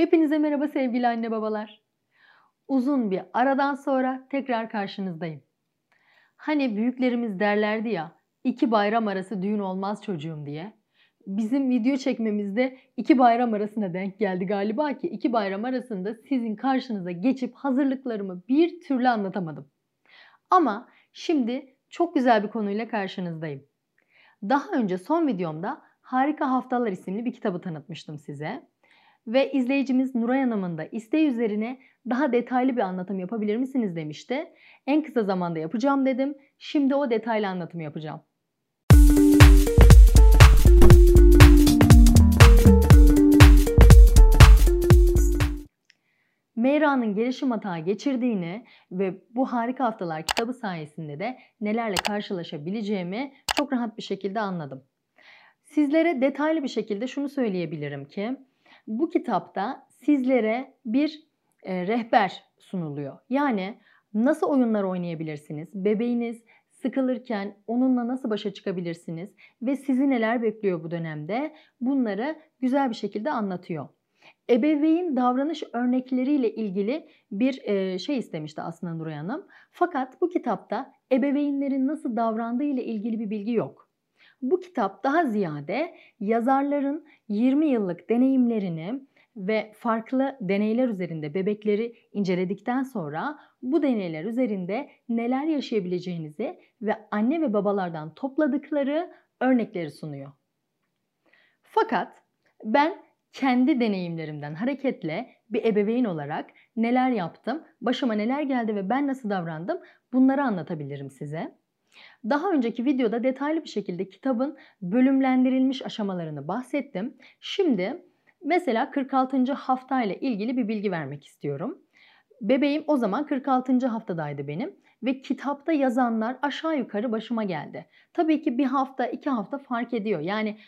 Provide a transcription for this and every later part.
Hepinize merhaba sevgili anne babalar. Uzun bir aradan sonra tekrar karşınızdayım. Hani büyüklerimiz derlerdi ya, iki bayram arası düğün olmaz çocuğum diye. Bizim video çekmemizde iki bayram arasına denk geldi galiba ki iki bayram arasında sizin karşınıza geçip hazırlıklarımı bir türlü anlatamadım. Ama şimdi çok güzel bir konuyla karşınızdayım. Daha önce son videomda Harika Haftalar isimli bir kitabı tanıtmıştım size. Ve izleyicimiz Nuray Hanım'ın da isteği üzerine daha detaylı bir anlatım yapabilir misiniz demişti. En kısa zamanda yapacağım dedim. Şimdi o detaylı anlatımı yapacağım. Meyra'nın gelişim hata geçirdiğini ve bu harika haftalar kitabı sayesinde de nelerle karşılaşabileceğimi çok rahat bir şekilde anladım. Sizlere detaylı bir şekilde şunu söyleyebilirim ki bu kitapta sizlere bir e, rehber sunuluyor. Yani nasıl oyunlar oynayabilirsiniz? Bebeğiniz sıkılırken onunla nasıl başa çıkabilirsiniz ve sizi neler bekliyor bu dönemde? Bunları güzel bir şekilde anlatıyor. Ebeveyn davranış örnekleriyle ilgili bir e, şey istemişti aslında Nuray Hanım. Fakat bu kitapta ebeveynlerin nasıl davrandığı ile ilgili bir bilgi yok. Bu kitap daha ziyade yazarların 20 yıllık deneyimlerini ve farklı deneyler üzerinde bebekleri inceledikten sonra bu deneyler üzerinde neler yaşayabileceğinizi ve anne ve babalardan topladıkları örnekleri sunuyor. Fakat ben kendi deneyimlerimden hareketle bir ebeveyn olarak neler yaptım, başıma neler geldi ve ben nasıl davrandım bunları anlatabilirim size. Daha önceki videoda detaylı bir şekilde kitabın bölümlendirilmiş aşamalarını bahsettim. Şimdi mesela 46. hafta ile ilgili bir bilgi vermek istiyorum. Bebeğim o zaman 46. haftadaydı benim ve kitapta yazanlar aşağı yukarı başıma geldi. Tabii ki bir hafta, iki hafta fark ediyor. Yani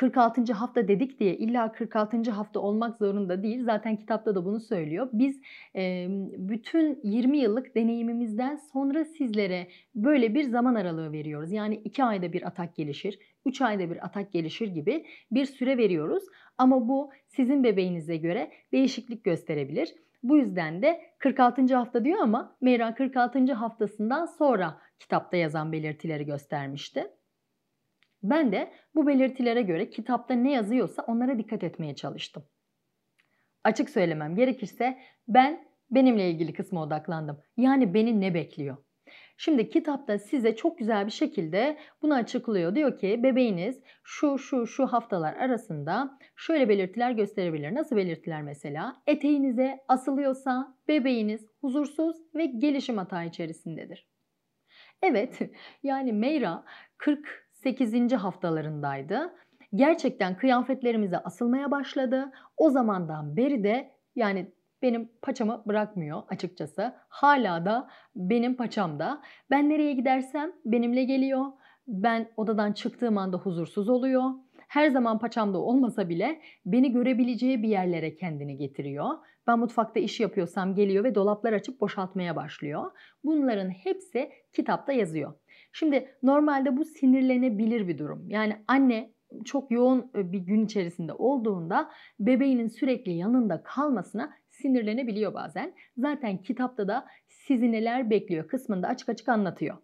46. hafta dedik diye illa 46. hafta olmak zorunda değil. Zaten kitapta da bunu söylüyor. Biz e, bütün 20 yıllık deneyimimizden sonra sizlere böyle bir zaman aralığı veriyoruz. Yani 2 ayda bir atak gelişir, 3 ayda bir atak gelişir gibi bir süre veriyoruz. Ama bu sizin bebeğinize göre değişiklik gösterebilir. Bu yüzden de 46. hafta diyor ama Meyra 46. haftasından sonra kitapta yazan belirtileri göstermişti. Ben de bu belirtilere göre kitapta ne yazıyorsa onlara dikkat etmeye çalıştım. Açık söylemem gerekirse ben benimle ilgili kısma odaklandım. Yani beni ne bekliyor? Şimdi kitapta size çok güzel bir şekilde bunu açıklıyor. Diyor ki bebeğiniz şu şu şu haftalar arasında şöyle belirtiler gösterebilir. Nasıl belirtiler mesela? Eteğinize asılıyorsa bebeğiniz huzursuz ve gelişim hata içerisindedir. Evet yani Meyra 40 8. haftalarındaydı. Gerçekten kıyafetlerimize asılmaya başladı. O zamandan beri de yani benim paçamı bırakmıyor açıkçası. Hala da benim paçamda. Ben nereye gidersem benimle geliyor. Ben odadan çıktığım anda huzursuz oluyor. Her zaman paçamda olmasa bile beni görebileceği bir yerlere kendini getiriyor. Ben mutfakta iş yapıyorsam geliyor ve dolaplar açıp boşaltmaya başlıyor. Bunların hepsi kitapta yazıyor. Şimdi normalde bu sinirlenebilir bir durum. Yani anne çok yoğun e, bir gün içerisinde olduğunda bebeğinin sürekli yanında kalmasına sinirlenebiliyor bazen. Zaten kitapta da sizi neler bekliyor kısmında açık açık anlatıyor.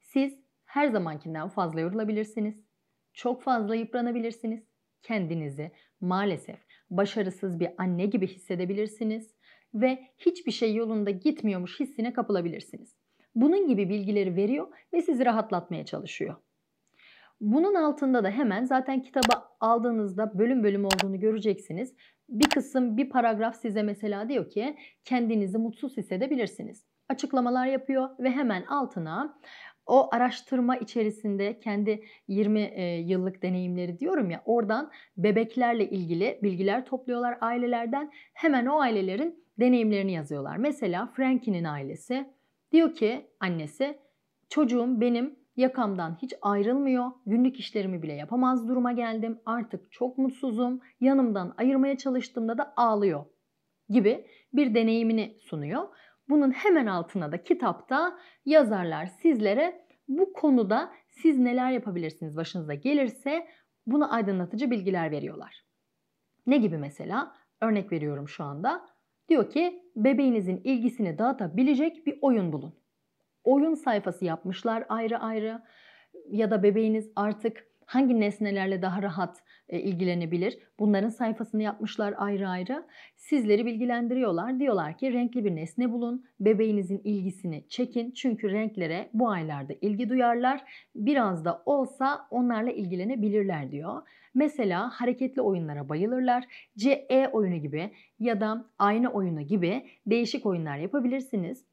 Siz her zamankinden fazla yorulabilirsiniz. Çok fazla yıpranabilirsiniz. Kendinizi maalesef başarısız bir anne gibi hissedebilirsiniz ve hiçbir şey yolunda gitmiyormuş hissine kapılabilirsiniz. Bunun gibi bilgileri veriyor ve sizi rahatlatmaya çalışıyor. Bunun altında da hemen zaten kitabı aldığınızda bölüm bölüm olduğunu göreceksiniz. Bir kısım bir paragraf size mesela diyor ki kendinizi mutsuz hissedebilirsiniz. Açıklamalar yapıyor ve hemen altına o araştırma içerisinde kendi 20 e, yıllık deneyimleri diyorum ya oradan bebeklerle ilgili bilgiler topluyorlar ailelerden. Hemen o ailelerin deneyimlerini yazıyorlar. Mesela Frankie'nin ailesi Diyor ki annesi çocuğum benim yakamdan hiç ayrılmıyor. Günlük işlerimi bile yapamaz duruma geldim. Artık çok mutsuzum. Yanımdan ayırmaya çalıştığımda da ağlıyor gibi bir deneyimini sunuyor. Bunun hemen altına da kitapta yazarlar sizlere bu konuda siz neler yapabilirsiniz başınıza gelirse bunu aydınlatıcı bilgiler veriyorlar. Ne gibi mesela? örnek veriyorum şu anda. Diyor ki bebeğinizin ilgisini dağıtabilecek bir oyun bulun. Oyun sayfası yapmışlar ayrı ayrı ya da bebeğiniz artık hangi nesnelerle daha rahat e, ilgilenebilir? Bunların sayfasını yapmışlar ayrı ayrı. Sizleri bilgilendiriyorlar. Diyorlar ki renkli bir nesne bulun. Bebeğinizin ilgisini çekin. Çünkü renklere bu aylarda ilgi duyarlar. Biraz da olsa onlarla ilgilenebilirler diyor. Mesela hareketli oyunlara bayılırlar. CE oyunu gibi ya da aynı oyunu gibi değişik oyunlar yapabilirsiniz.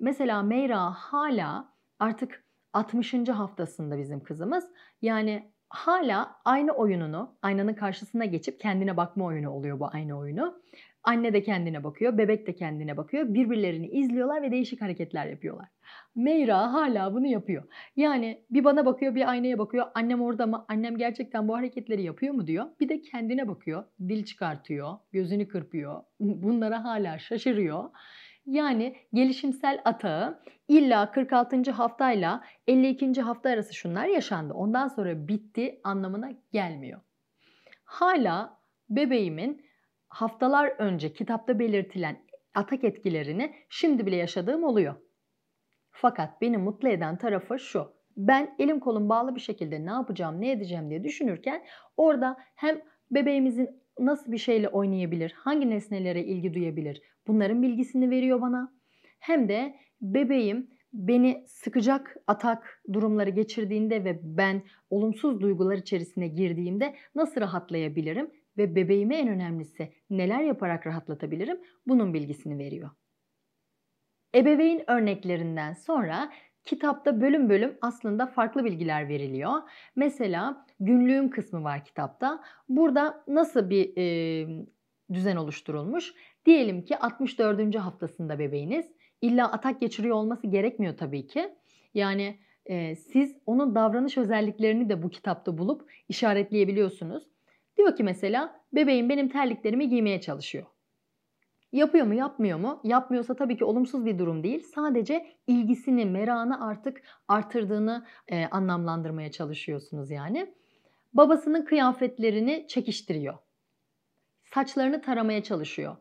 Mesela Meyra hala artık 60. haftasında bizim kızımız. Yani hala aynı oyununu aynanın karşısına geçip kendine bakma oyunu oluyor bu aynı oyunu. Anne de kendine bakıyor, bebek de kendine bakıyor. Birbirlerini izliyorlar ve değişik hareketler yapıyorlar. Meyra hala bunu yapıyor. Yani bir bana bakıyor, bir aynaya bakıyor. Annem orada mı? Annem gerçekten bu hareketleri yapıyor mu diyor. Bir de kendine bakıyor. Dil çıkartıyor, gözünü kırpıyor. Bunlara hala şaşırıyor. Yani gelişimsel atağı illa 46. haftayla 52. hafta arası şunlar yaşandı. Ondan sonra bitti anlamına gelmiyor. Hala bebeğimin haftalar önce kitapta belirtilen atak etkilerini şimdi bile yaşadığım oluyor. Fakat beni mutlu eden tarafı şu. Ben elim kolum bağlı bir şekilde ne yapacağım, ne edeceğim diye düşünürken orada hem bebeğimizin nasıl bir şeyle oynayabilir, hangi nesnelere ilgi duyabilir bunların bilgisini veriyor bana. Hem de bebeğim beni sıkacak atak durumları geçirdiğinde ve ben olumsuz duygular içerisine girdiğimde nasıl rahatlayabilirim ve bebeğime en önemlisi neler yaparak rahatlatabilirim bunun bilgisini veriyor. Ebeveyn örneklerinden sonra kitapta bölüm bölüm aslında farklı bilgiler veriliyor. Mesela günlüğüm kısmı var kitapta. Burada nasıl bir e, düzen oluşturulmuş? Diyelim ki 64. haftasında bebeğiniz. İlla atak geçiriyor olması gerekmiyor tabii ki. Yani e, siz onun davranış özelliklerini de bu kitapta bulup işaretleyebiliyorsunuz. Diyor ki mesela bebeğim benim terliklerimi giymeye çalışıyor. Yapıyor mu yapmıyor mu? Yapmıyorsa tabii ki olumsuz bir durum değil. Sadece ilgisini, merakını artık artırdığını e, anlamlandırmaya çalışıyorsunuz yani. Babasının kıyafetlerini çekiştiriyor. Saçlarını taramaya çalışıyor.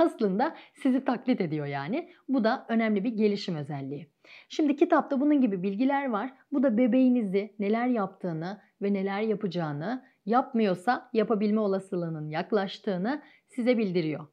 Aslında sizi taklit ediyor yani. Bu da önemli bir gelişim özelliği. Şimdi kitapta bunun gibi bilgiler var. Bu da bebeğinizi neler yaptığını ve neler yapacağını, yapmıyorsa yapabilme olasılığının yaklaştığını size bildiriyor.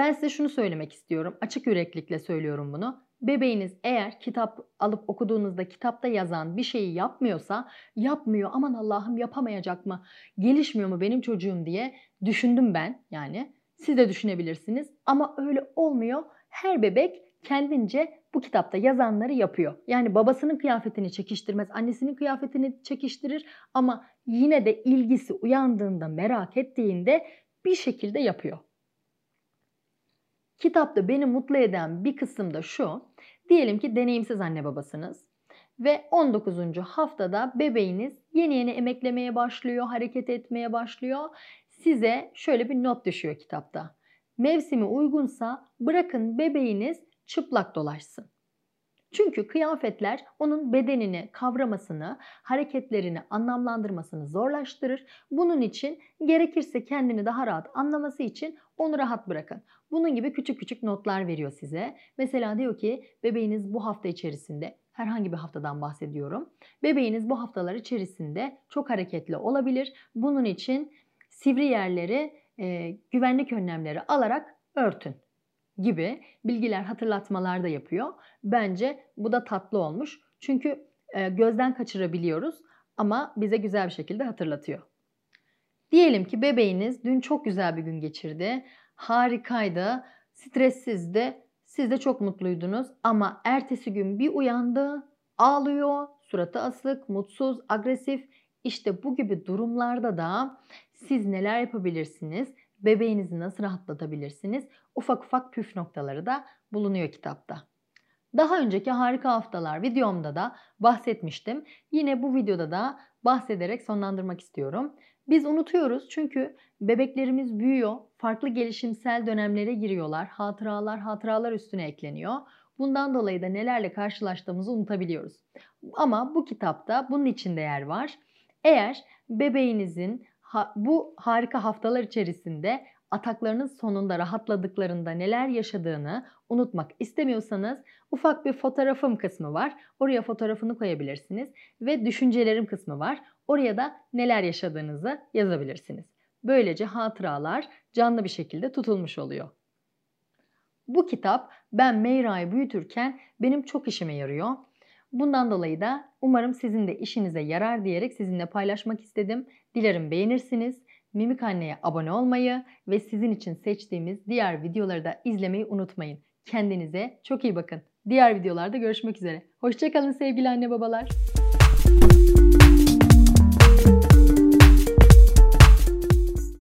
Ben size şunu söylemek istiyorum. Açık yüreklikle söylüyorum bunu. Bebeğiniz eğer kitap alıp okuduğunuzda kitapta yazan bir şeyi yapmıyorsa yapmıyor aman Allah'ım yapamayacak mı gelişmiyor mu benim çocuğum diye düşündüm ben yani siz de düşünebilirsiniz ama öyle olmuyor her bebek kendince bu kitapta yazanları yapıyor. Yani babasının kıyafetini çekiştirmez, annesinin kıyafetini çekiştirir ama yine de ilgisi uyandığında, merak ettiğinde bir şekilde yapıyor. Kitapta beni mutlu eden bir kısım da şu. Diyelim ki deneyimsiz anne babasınız ve 19. haftada bebeğiniz yeni yeni emeklemeye başlıyor, hareket etmeye başlıyor. Size şöyle bir not düşüyor kitapta. Mevsimi uygunsa bırakın bebeğiniz çıplak dolaşsın. Çünkü kıyafetler onun bedenini kavramasını, hareketlerini anlamlandırmasını zorlaştırır. Bunun için gerekirse kendini daha rahat anlaması için onu rahat bırakın. Bunun gibi küçük küçük notlar veriyor size. Mesela diyor ki bebeğiniz bu hafta içerisinde herhangi bir haftadan bahsediyorum. Bebeğiniz bu haftalar içerisinde çok hareketli olabilir. Bunun için sivri yerleri e, güvenlik önlemleri alarak örtün gibi bilgiler, hatırlatmalar da yapıyor. Bence bu da tatlı olmuş. Çünkü e, gözden kaçırabiliyoruz ama bize güzel bir şekilde hatırlatıyor. Diyelim ki bebeğiniz dün çok güzel bir gün geçirdi. Harikaydı, stressizdi. Siz de çok mutluydunuz ama ertesi gün bir uyandı, ağlıyor, suratı asık, mutsuz, agresif. İşte bu gibi durumlarda da siz neler yapabilirsiniz? Bebeğinizi nasıl rahatlatabilirsiniz? Ufak ufak püf noktaları da bulunuyor kitapta. Daha önceki harika haftalar videomda da bahsetmiştim. Yine bu videoda da bahsederek sonlandırmak istiyorum. Biz unutuyoruz çünkü bebeklerimiz büyüyor, farklı gelişimsel dönemlere giriyorlar, hatıralar hatıralar üstüne ekleniyor. Bundan dolayı da nelerle karşılaştığımızı unutabiliyoruz. Ama bu kitapta bunun için de yer var. Eğer bebeğinizin ha, bu harika haftalar içerisinde ataklarınız sonunda rahatladıklarında neler yaşadığını unutmak istemiyorsanız ufak bir fotoğrafım kısmı var. Oraya fotoğrafını koyabilirsiniz ve düşüncelerim kısmı var. Oraya da neler yaşadığınızı yazabilirsiniz. Böylece hatıralar canlı bir şekilde tutulmuş oluyor. Bu kitap ben Meyra'yı büyütürken benim çok işime yarıyor. Bundan dolayı da umarım sizin de işinize yarar diyerek sizinle paylaşmak istedim. Dilerim beğenirsiniz. Mimik Anne'ye abone olmayı ve sizin için seçtiğimiz diğer videoları da izlemeyi unutmayın. Kendinize çok iyi bakın. Diğer videolarda görüşmek üzere. Hoşçakalın sevgili anne babalar.